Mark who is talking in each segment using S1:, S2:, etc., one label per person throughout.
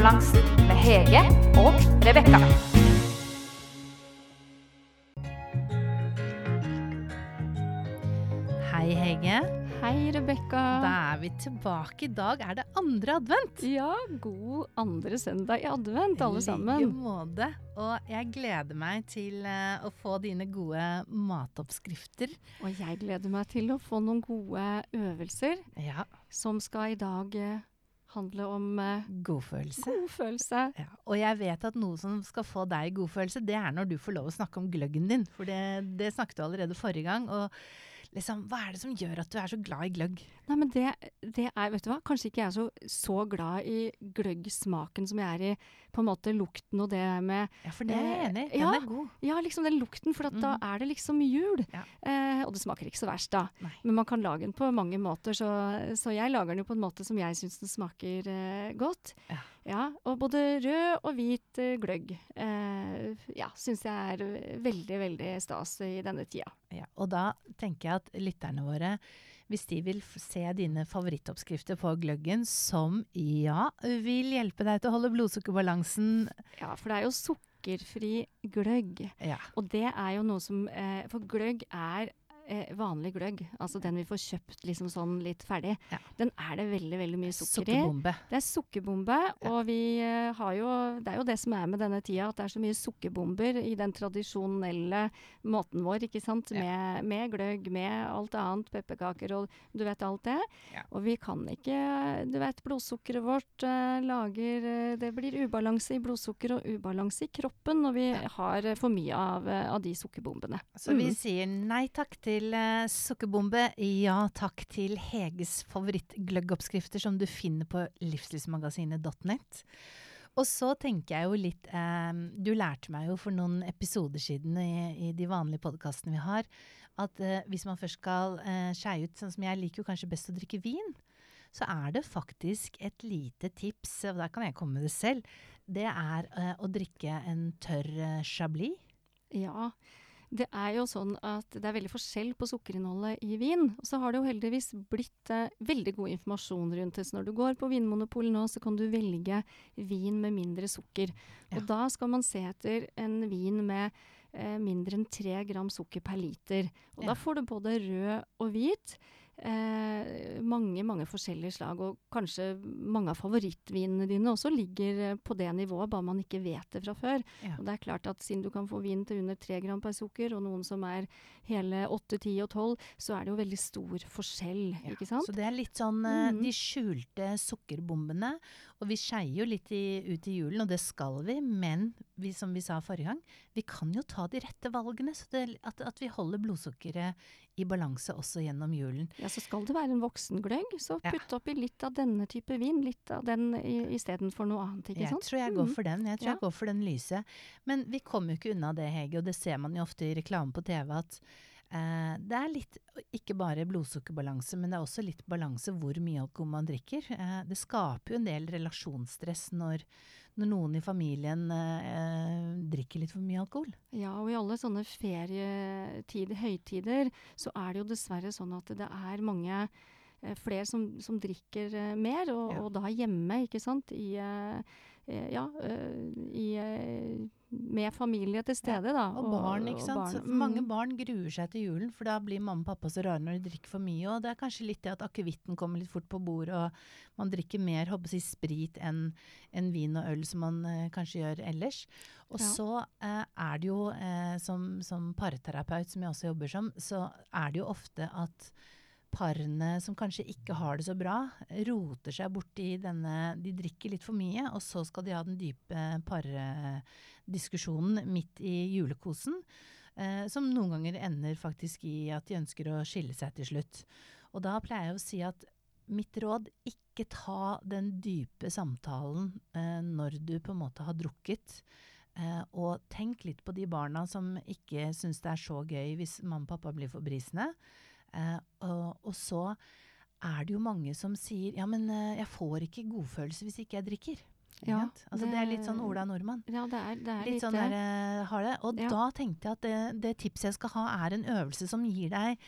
S1: Blodsukerbalansen med Hege og Rebekka.
S2: Hei, Hege.
S3: Hei, Rebekka.
S2: Da er vi tilbake. I dag er det andre advent.
S3: Ja, god andre søndag i advent, alle sammen.
S2: I like måte. Og jeg gleder meg til eh, å få dine gode matoppskrifter.
S3: Og jeg gleder meg til å få noen gode øvelser
S2: Ja.
S3: som skal i dag eh, handle om eh,
S2: Godfølelse.
S3: godfølelse.
S2: Ja. Og jeg vet at noe som skal få deg godfølelse, det er når du får lov å snakke om gløggen din. For det, det snakket du allerede forrige gang. Og liksom, hva er det som gjør at du er så glad i gløgg?
S3: Nei, men det, det er, vet du hva, kanskje ikke jeg er så, så glad i gløggsmaken som jeg er i på en måte lukten og det med
S2: Ja, for det er jeg
S3: Eh,
S2: enig i. Den
S3: ja.
S2: er god.
S3: Ja, liksom den lukten, for at da
S2: Mhm.
S3: er det liksom jul.
S2: Ja.
S3: Eh, og det smaker ikke så verst, da.
S2: Nei.
S3: Men man kan lage den på mange måter, så, så jeg lager den jo på en måte som jeg syns den smaker eh, godt.
S2: Ja.
S3: Og både rød og hvit eh, gløgg eh, ja, syns jeg er eh, veldig, veldig stas i denne tida.
S2: Ja, og da tenker jeg at lytterne våre, hvis de vil se dine favorittoppskrifter på gløggen, som ja, vil hjelpe deg til å holde blodsukkerbalansen
S3: Ja, for det er jo sukkerfri gløgg.
S2: ja.
S3: Og det er jo noe som eh, For gløgg er eh, vanlig gløgg, altså den vi får kjøpt liksom sånn litt ferdig.
S2: Ja.
S3: Den er det veldig, veldig mye sukker i.
S2: Sukkerbombe.
S3: Det er sukkerbombe, og vi eh, har jo Det er jo det som er med denne tida, at det er så mye sukkerbomber i den tradisjonelle måten vår, ikke sant.
S2: Ja.
S3: Med, med gløgg, med alt annet, pepperkaker og du vet alt det.
S2: Ja.
S3: Og vi kan ikke Du vet, blodsukkeret vårt eh, lager eh, Det blir ubalanse i blodsukker og ubalanse i kroppen når vi har eh, for mye av, eh, av de sukkerbombene.
S2: Så vi
S3: Mm.
S2: sier nei takk til eh, sukkerbombe, ja takk til Heges favorittgløggoppskrifter som du finner på livslivsmagasinet.net. Og så tenker jeg jo litt eh, Du lærte meg jo for noen episoder siden i, i de vanlige podkastene vi har, at eh, hvis man først skal eh, skeie ut, sånn som jeg liker jo kanskje best å drikke vin, så er det faktisk et lite tips, og der kan jeg komme med det selv, det er eh, å drikke en tørr eh, chablis.
S3: Ja, det er jo sånn at det er veldig forskjell på sukkerinnholdet i vin. Og så har det jo heldigvis blitt eh, veldig god informasjon rundt det. Så når du går på Vinmonopolet nå, så kan du velge vin med mindre sukker.
S2: Ja.
S3: Og da skal man se etter en vin med eh, mindre enn tre gram sukker per liter. Og
S2: Ja.
S3: da får du både rød og hvit. Eh, mange, mange forskjellige slag, og kanskje mange av favorittvinene dine også ligger eh, på det nivået, bare man ikke vet det fra før.
S2: Ja.
S3: Og det er klart at siden du kan få vin til under 3 gram per sukker, og noen som er hele 8, 10 og 12, så er det jo veldig stor forskjell,
S2: Ja,
S3: ikke sant?
S2: Så det er litt sånn
S3: Mhm.
S2: de skjulte sukkerbombene. Og vi skeier jo litt i, ut i julen, og det skal vi. Men vi, som vi sa forrige gang, vi kan jo ta de rette valgene. Så det, at, at vi holder blodsukkeret i balanse også gjennom julen.
S3: Ja, så skal det være en voksengløgg, så putt oppi litt av denne type vin, litt av den istedenfor noe annet, ikke
S2: Jeg
S3: sant?
S2: tror jeg går
S3: Mhm.
S2: for den. Jeg tror jeg går for den lyse. Men vi kommer jo ikke unna det, Hege, og det ser man jo ofte i reklame på TV, at eh, det er litt ikke bare blodsukkerbalanse, men det er også litt balanse hvor mye alkohol man drikker. Eh, det skaper jo en del relasjonsstress når, når noen i familien eh, drikker litt for mye alkohol.
S3: Ja, og i alle sånne ferietider, høytider, så er det jo dessverre sånn at det er mange flere som, som drikker eh, mer, og,
S2: Ja.
S3: og da hjemme, ikke sant, i, eh, eh, ja, eh, i, eh, med familie til stede, da.
S2: Og barn, ikke sant.
S3: barn. Mm.
S2: Mange barn gruer seg til julen, for da blir mamma og pappa så rare når de drikker for mye. Og det er kanskje litt det at akevitten kommer litt fort på bordet, og man drikker mer håper jeg, sprit enn en vin og øl som man eh, kanskje gjør ellers. Og
S3: Ja.
S2: så eh, er det jo, eh, som, som parterapeut, som jeg også jobber som, så er det jo ofte at parene som kanskje ikke har det så bra, roter seg borti denne De drikker litt for mye, og så skal de ha den dype pardiskusjonen midt i julekosen. Eh, som noen ganger ender faktisk i at de ønsker å skille seg til slutt. Og da pleier jeg å si at mitt råd, ikke ta den dype samtalen eh, når du på en måte har drukket. Eh, og tenk litt på de barna som ikke syns det er så gøy hvis mamma og pappa blir for brisende. Eh, og, og så er det jo mange som sier ja, men eh, jeg får ikke godfølelse hvis ikke jeg drikker.
S3: Ja,
S2: altså, det, er litt sånn Ola Nordmann.
S3: Ja, det er, det er
S2: Litt
S3: litt
S2: sånn der, uh, har det. Og
S3: Ja.
S2: da tenkte jeg at det, det tipset jeg skal ha, er en øvelse som gir deg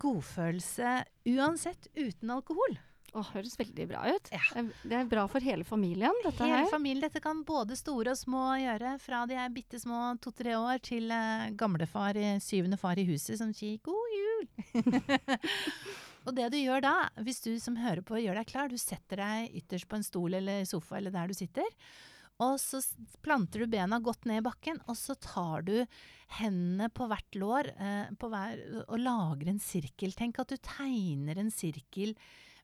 S2: godfølelse uansett, uten alkohol.
S3: Å, høres veldig bra ut.
S2: Ja.
S3: Det er- er bra for hele familien, dette
S2: Hele
S3: her.
S2: familien. Dette kan både store og små gjøre. Fra de er bitte små to-tre år til uh, gamlefar, syvende far i huset, som sier 'god jul'. og det du gjør da, hvis du som hører på gjør deg klar, du setter deg ytterst på en stol eller sofa eller der du sitter. Og så planter du bena godt ned i bakken, og så tar du hendene på hvert lår eh, på hver, og lager en sirkel. Tenk at du tegner en sirkel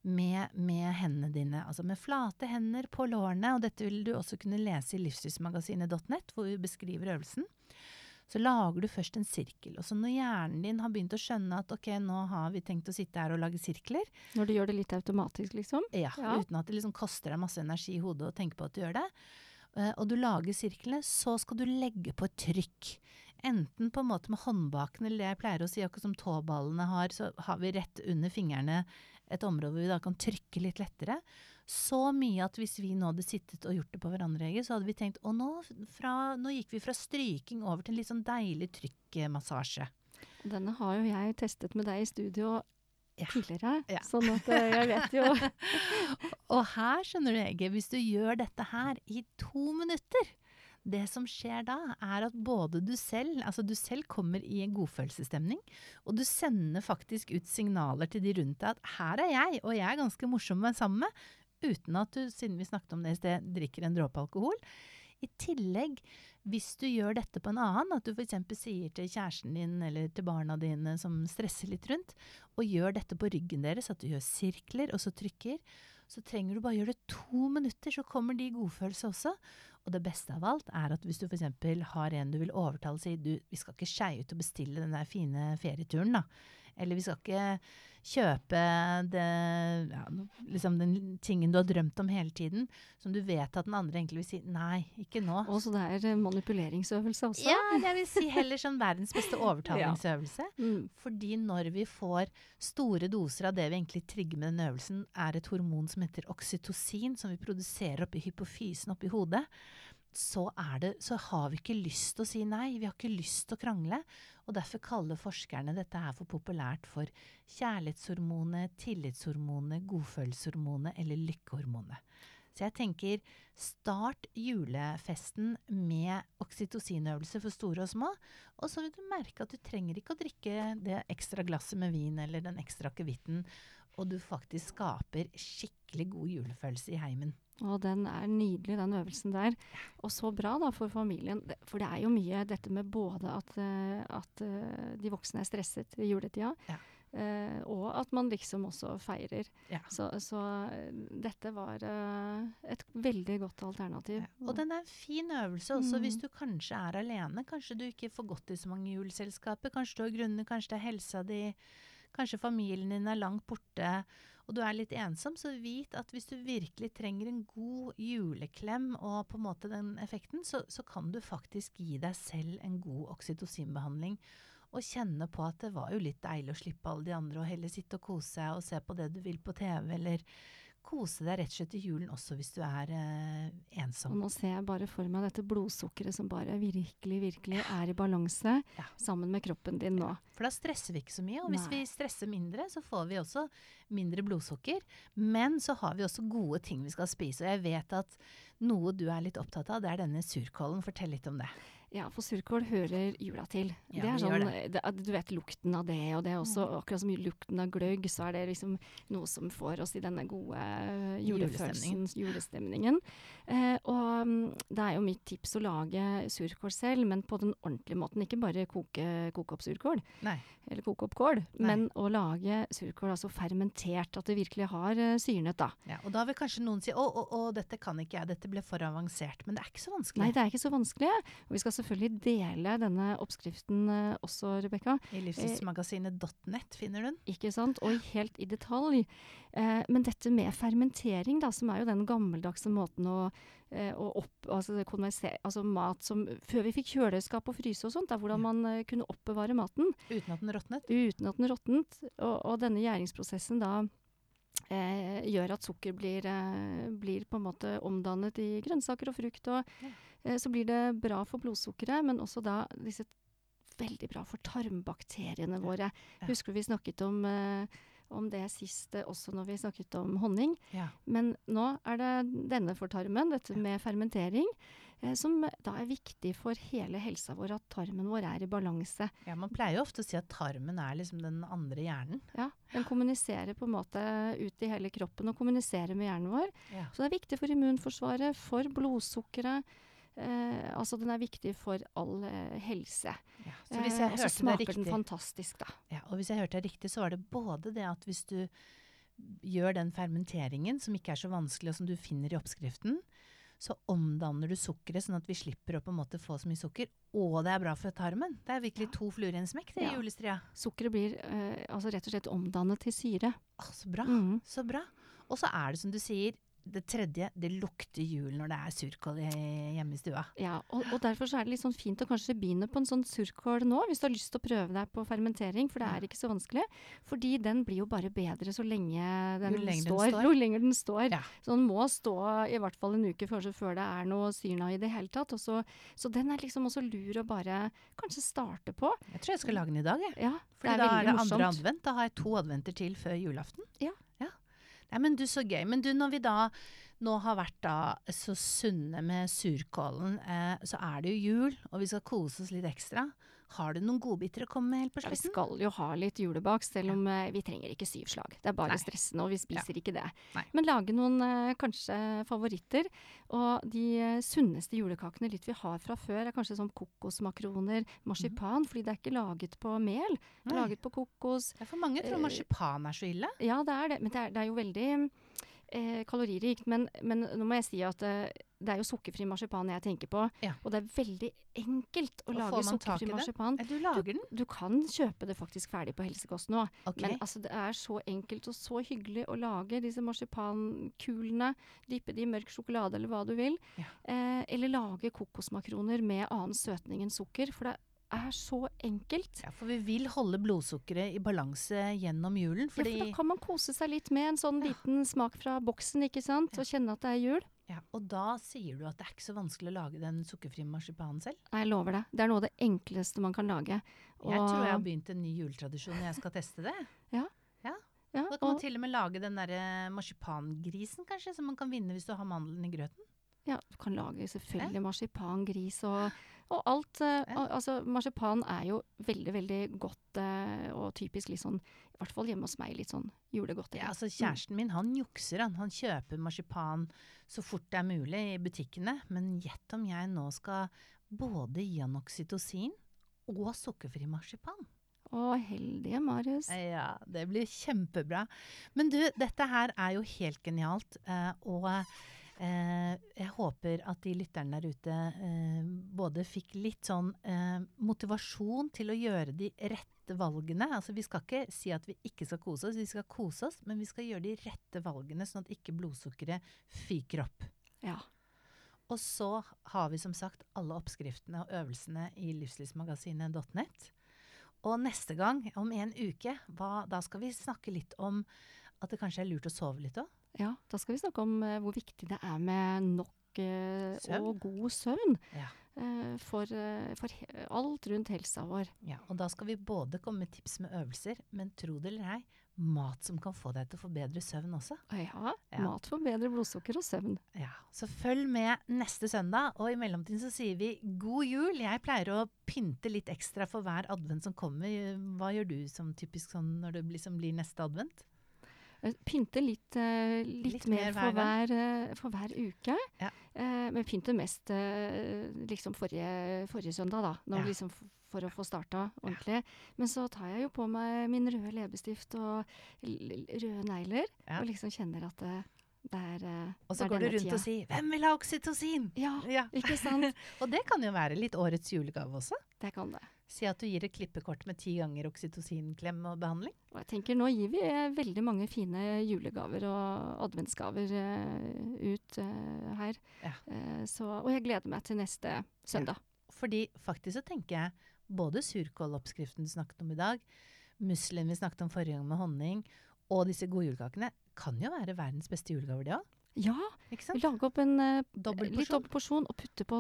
S2: med, med hendene dine. Altså med flate hender på lårene, og dette vil du også kunne lese i livsstilsmagasinet.net, hvor vi beskriver øvelsen. Så lager du først en sirkel. Og så når hjernen din har begynt å skjønne at ok, nå har vi tenkt å sitte her og lage sirkler,
S3: Når du gjør det litt automatisk, liksom.
S2: ja,
S3: Ja.
S2: uten at det liksom koster deg masse energi i hodet å tenke på at du gjør det, eh, og du lager sirklene, så skal du legge på et trykk. Enten på en måte med håndbaken, eller det jeg pleier å si, akkurat som tåballene har, så har vi rett under fingrene et område hvor vi da kan trykke litt lettere. Så mye at hvis vi nå hadde sittet og gjort det på hverandre, så hadde vi tenkt å nå, fra, nå gikk vi fra stryking over til en litt sånn deilig trykkmassasje.
S3: Denne har jo jeg testet med deg i studio
S2: Ja.
S3: tidligere,
S2: Ja.
S3: sånn at eh, jeg vet jo
S2: Og her, skjønner du, Ege, hvis du gjør dette her i to minutter det som skjer da, er at både du selv, altså du selv kommer i en godfølelsesstemning, og du sender faktisk ut signaler til de rundt deg at her er jeg, og jeg er ganske morsom å være sammen med, uten at du, siden vi snakket om det i sted, drikker en dråpe alkohol. I tillegg, hvis du gjør dette på en annen, at du f.eks. sier til kjæresten din eller til barna dine som stresser litt rundt, og gjør dette på ryggen deres, at du gjør sirkler og så trykker, så trenger du bare gjøre det to minutter, så kommer de godfølelse også. Og det beste av alt er at hvis du f.eks. har en du vil overtale, si du vi skal ikke skeie ut og bestille den der fine ferieturen, da. Eller vi skal ikke kjøpe det, ja, liksom den tingen du har drømt om hele tiden, som du vet at den andre egentlig vil si nei, ikke nå.
S3: Og så det er eh, manipuleringsøvelse også.
S2: Ja, jeg vil si heller sånn verdens beste overtalingsøvelse.
S3: Mm.
S2: Fordi når vi får store doser av det vi egentlig trigger med den øvelsen, er et hormon som heter oksytocin, som vi produserer oppi hypofysen oppi hodet, så, det, så har vi ikke lyst til å si nei. Vi har ikke lyst til å krangle. Og derfor kaller forskerne dette her for populært for kjærlighetshormonet, tillitshormonet, godfølelseshormonet eller lykkehormonet. Så jeg tenker start julefesten med oksytocinøvelse for store og små. Og så vil du merke at du trenger ikke å drikke det ekstra glasset med vin eller den ekstra akevitten. Og du faktisk skaper skikkelig god julefølelse i heimen.
S3: Og den er nydelig, den øvelsen der. Og så bra da for familien. For det er jo mye dette med både at, eh, at eh, de voksne er stresset i juletida,
S2: Ja.
S3: eh, og at man liksom også feirer.
S2: Ja.
S3: Så, så dette var et veldig godt alternativ.
S2: Ja. Og den er en fin øvelse også
S3: Mm.
S2: hvis du kanskje er alene. Kanskje du ikke får gått i så mange juleselskaper. Kanskje du har grunner, kanskje det er helsa di. Kanskje familien din er langt borte og du er litt ensom. Så vit at hvis du virkelig trenger en god juleklem og på en måte den effekten, så, så kan du faktisk gi deg selv en god oksytocinbehandling. Og kjenne på at det var jo litt deilig å slippe alle de andre og heller sitte og kose seg og se på det du vil på TV, eller kose deg rett og slett i julen også hvis du er eh, ensom.
S3: Og nå ser jeg bare for meg dette blodsukkeret som bare virkelig, virkelig er i balanse
S2: Ja.
S3: sammen med kroppen din nå.
S2: For da stresser vi ikke så mye. Og hvis
S3: Nei.
S2: vi stresser mindre, så får vi også mindre blodsukker. Men så har vi også gode ting vi skal spise. Og jeg vet at noe du er litt opptatt av, det er denne surkålen. Fortell litt om det.
S3: Ja, for surkål hører jula til.
S2: Ja,
S3: det er sånn,
S2: det.
S3: det, du vet lukten av det, og det er også akkurat som lukten av gløgg, så er det liksom noe som får oss i denne gode eh, julefølelsen, julestemningen. Eh, og mm, det er jo mitt tips å lage surkål selv, men på den ordentlige måten. Ikke bare koke, koke opp surkål,
S2: Nei.
S3: eller koke opp kål,
S2: Nei.
S3: men å lage surkål altså fermentert, at det virkelig har uh, syrnet, da.
S2: Ja, og da vil kanskje noen si å, å, å, dette kan ikke jeg, dette ble for avansert. Men det er ikke så vanskelig.
S3: Nei, det er ikke så vanskelig. Og vi skal selvfølgelig dele denne oppskriften eh, også, Rebekka.
S2: I livsstilsmagasinet.net finner du den.
S3: Ikke sant? Og helt i detalj. Eh, men dette med fermentering, da, som er jo den gammeldagse måten å, eh, å opp, altså, altså mat som Før vi fikk kjøleskap og fryse og sånt, da, hvordan man kunne oppbevare maten
S2: Uten at den råtnet.
S3: uten at den råtnet. Og, og denne gjæringsprosessen da eh, gjør at sukker blir, eh, blir på en måte omdannet i grønnsaker og frukt. Og,
S2: Ja.
S3: Eh, så blir det bra for blodsukkeret, men også da disse veldig bra for tarmbakteriene våre.
S2: Ja.
S3: Husker du vi snakket om eh, om det sist eh, også når vi snakket om honning.
S2: Ja.
S3: Men nå er det denne for tarmen, dette med fermentering, eh, som da er viktig for hele helsa vår, at tarmen vår er i balanse.
S2: ja, man pleier jo ofte å si at tarmen er liksom den andre hjernen.
S3: Ja, Den kommuniserer på en måte ut i hele kroppen og kommuniserer med hjernen vår.
S2: Ja.
S3: Så det er viktig for immunforsvaret, for blodsukkeret. Eh, altså den er viktig for all eh, helse.
S2: Ja. Så hvis jeg
S3: Eh,
S2: hørte
S3: smaker den
S2: riktig
S3: fantastisk, da.
S2: Ja, og hvis jeg hørte deg riktig, så var det både det at hvis du gjør den fermenteringen, som ikke er så vanskelig, og som du finner i oppskriften, så omdanner du sukkeret sånn at vi slipper å på en måte få så mye sukker. Og det er bra for tarmen. Det er virkelig to fluer i en smekk, det
S3: Ja.
S2: julestria.
S3: Sukkeret blir eh, altså rett og slett omdannet til syre.
S2: Ah, så bra.
S3: Mm.
S2: Så bra. Og så er det som du sier, det tredje, det lukter jul når det er surkål hjemme i stua.
S3: Ja, og, og derfor så er det litt sånn fint å kanskje begynne på en sånn surkål nå, hvis du har lyst til å prøve deg på fermentering, for det er ikke så vanskelig. Fordi den blir jo bare bedre så lenge den,
S2: lenger den
S3: står,
S2: står.
S3: Jo lenger den står.
S2: Ja.
S3: Så den må stå i hvert fall en uke før, før det er noe syrna i det hele tatt. Og så, så den er liksom også lur å bare kanskje starte på.
S2: Jeg tror jeg skal lage den i dag, jeg.
S3: Ja, er
S2: da er det
S3: morsomt.
S2: andre advent. Da har jeg to adventer til før julaften.
S3: Ja. Ja.
S2: Nei, men du, så gøy. Men du, når vi da nå har vært da så sunne med surkålen, eh, så er det jo jul, og vi skal kose oss litt ekstra. Har du noen godbiter å komme med helt på
S3: Ja, vi skal jo ha litt julebak, selv om eh, vi trenger ikke syv slag. Det er bare
S2: Nei.
S3: stressende, og vi spiser ikke det.
S2: Nei.
S3: Men lage noen eh, kanskje favoritter. Og de eh, sunneste julekakene litt vi har fra før, er kanskje sånn kokosmakroner, marsipan, fordi det er ikke laget på mel. Det er
S2: Nei.
S3: laget på kokos.
S2: Ja, for mange tror marsipan er så ille.
S3: Ja, det er det, men det er, det er jo veldig eh, kaloririkt. Men, men nå må jeg si at eh, det er jo sukkerfri marsipan jeg tenker på.
S2: Ja.
S3: Og det er veldig enkelt å
S2: Og
S3: lage sukkerfri marsipan.
S2: Du lager den?
S3: Du kan kjøpe det faktisk ferdig på helsekost nå.
S2: Okay.
S3: Men altså, det er så enkelt og så hyggelig å lage disse marsipankulene. Dyppe de i mørk sjokolade eller hva du vil.
S2: Ja.
S3: Eh, eller lage kokosmakroner med annen søtning enn sukker. For det er så enkelt.
S2: Ja, for vi vil holde blodsukkeret i balanse gjennom julen.
S3: Ja, for da kan man kose seg litt med en sånn liten smak fra boksen, ikke sant?
S2: Ja.
S3: Og kjenne at det er jul.
S2: ja, og da sier du at det er ikke så vanskelig å lage den sukkerfrie marsipanen selv.
S3: Nei, jeg lover det. Det er noe av det enkleste man kan lage.
S2: Jeg tror jeg har begynt en ny juletradisjon når jeg skal teste det.
S3: Ja,
S2: Da kan man til og med lage den derre marsipangrisen, kanskje, som man kan vinne hvis du har mandelen i grøten.
S3: Ja, du kan lage selvfølgelig marsipangris og, og alt. Og, altså, marsipan er jo veldig, veldig godt eh, og typisk litt sånn, i hvert fall hjemme hos meg, litt sånn julegodteri.
S2: Ja, altså Kjæresten min han jukser, han. Han kjøper marsipan så fort det er mulig i butikkene. Men gjett om jeg nå skal både gi han oksytocin og sukkerfri marsipan.
S3: Å, heldige Marius.
S2: Ja, det blir kjempebra. Men du, dette her er jo helt genialt. eh, og eh, jeg håper at de lytterne der ute eh, både fikk litt sånn eh, motivasjon til å gjøre de rette valgene. Altså Vi skal ikke si at vi ikke skal kose oss, vi skal kose oss, men vi skal gjøre de rette valgene, sånn at ikke blodsukkeret fyker opp.
S3: Ja.
S2: Og så har vi som sagt alle oppskriftene og øvelsene i livslivsmagasinet.net. Og neste gang, om en uke, hva, da skal vi snakke litt om at det kanskje er lurt å sove litt òg.
S3: Ja, da skal vi snakke om uh, hvor viktig det er med nok
S2: uh,
S3: og god søvn
S2: Ja.
S3: Uh, for, for alt rundt helsa vår.
S2: Ja, og da skal vi både komme med tips med øvelser, men tro det eller ei, mat som kan få deg til å få bedre søvn også.
S3: Ja,
S2: Ja.
S3: mat for bedre blodsukker og søvn.
S2: Ja, Så følg med neste søndag, og i mellomtiden så sier vi god jul. Jeg pleier å pynte litt ekstra for hver advent som kommer. Hva gjør du som typisk sånn når det liksom blir neste advent?
S3: Eh, Pynte litt, eh, litt,
S2: Litt
S3: mer, for,
S2: hver
S3: hver, eh, for hver uke.
S2: Ja.
S3: Eh, men pynte mest liksom forrige, forrige søndag, da. Når,
S2: Ja.
S3: liksom, for å få starta ordentlig. Men så tar jeg jo på meg min røde leppestift og røde negler.
S2: Ja.
S3: Og liksom kjenner at det, det er.
S2: Og så går du rundt
S3: tida.
S2: og sier 'Hvem vil ha oksytocin?'
S3: Ja,
S2: Ja.
S3: ikke sant?
S2: Og det kan jo være litt årets julegave også.
S3: Det kan det.
S2: Si at du gir et klippekort med ti ganger oksytocinklem og behandling.
S3: Og jeg tenker nå gir vi veldig mange fine julegaver og adventsgaver uh, ut uh, her.
S2: Ja.
S3: Uh, så, og jeg gleder meg til neste søndag.
S2: Fordi faktisk så tenker jeg både surkåloppskriften du snakket om i dag, musselen vi snakket om forrige gang med honning, og disse gode julekakene kan jo være verdens beste julegaver, det òg.
S3: Ja, lager opp en
S2: uh,
S3: litt
S2: porsjon.
S3: porsjon og putter på,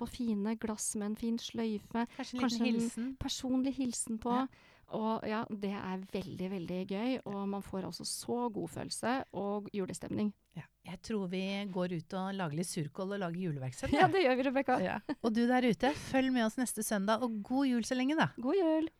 S3: på fine glass med en fin sløyfe.
S2: Kanskje en
S3: kanskje en-
S2: hilsen.
S3: Personlig hilsen på.
S2: Ja.
S3: Og ja, det er veldig, veldig gøy. Og man får altså så god følelse og julestemning.
S2: Ja. Jeg tror vi går ut og lager litt surkål og lager juleverksted.
S3: Ja, det gjør vi, Rebekka.
S2: Ja. Og du der ute, følg med oss neste søndag, og god jul så lenge, da.
S3: God jul!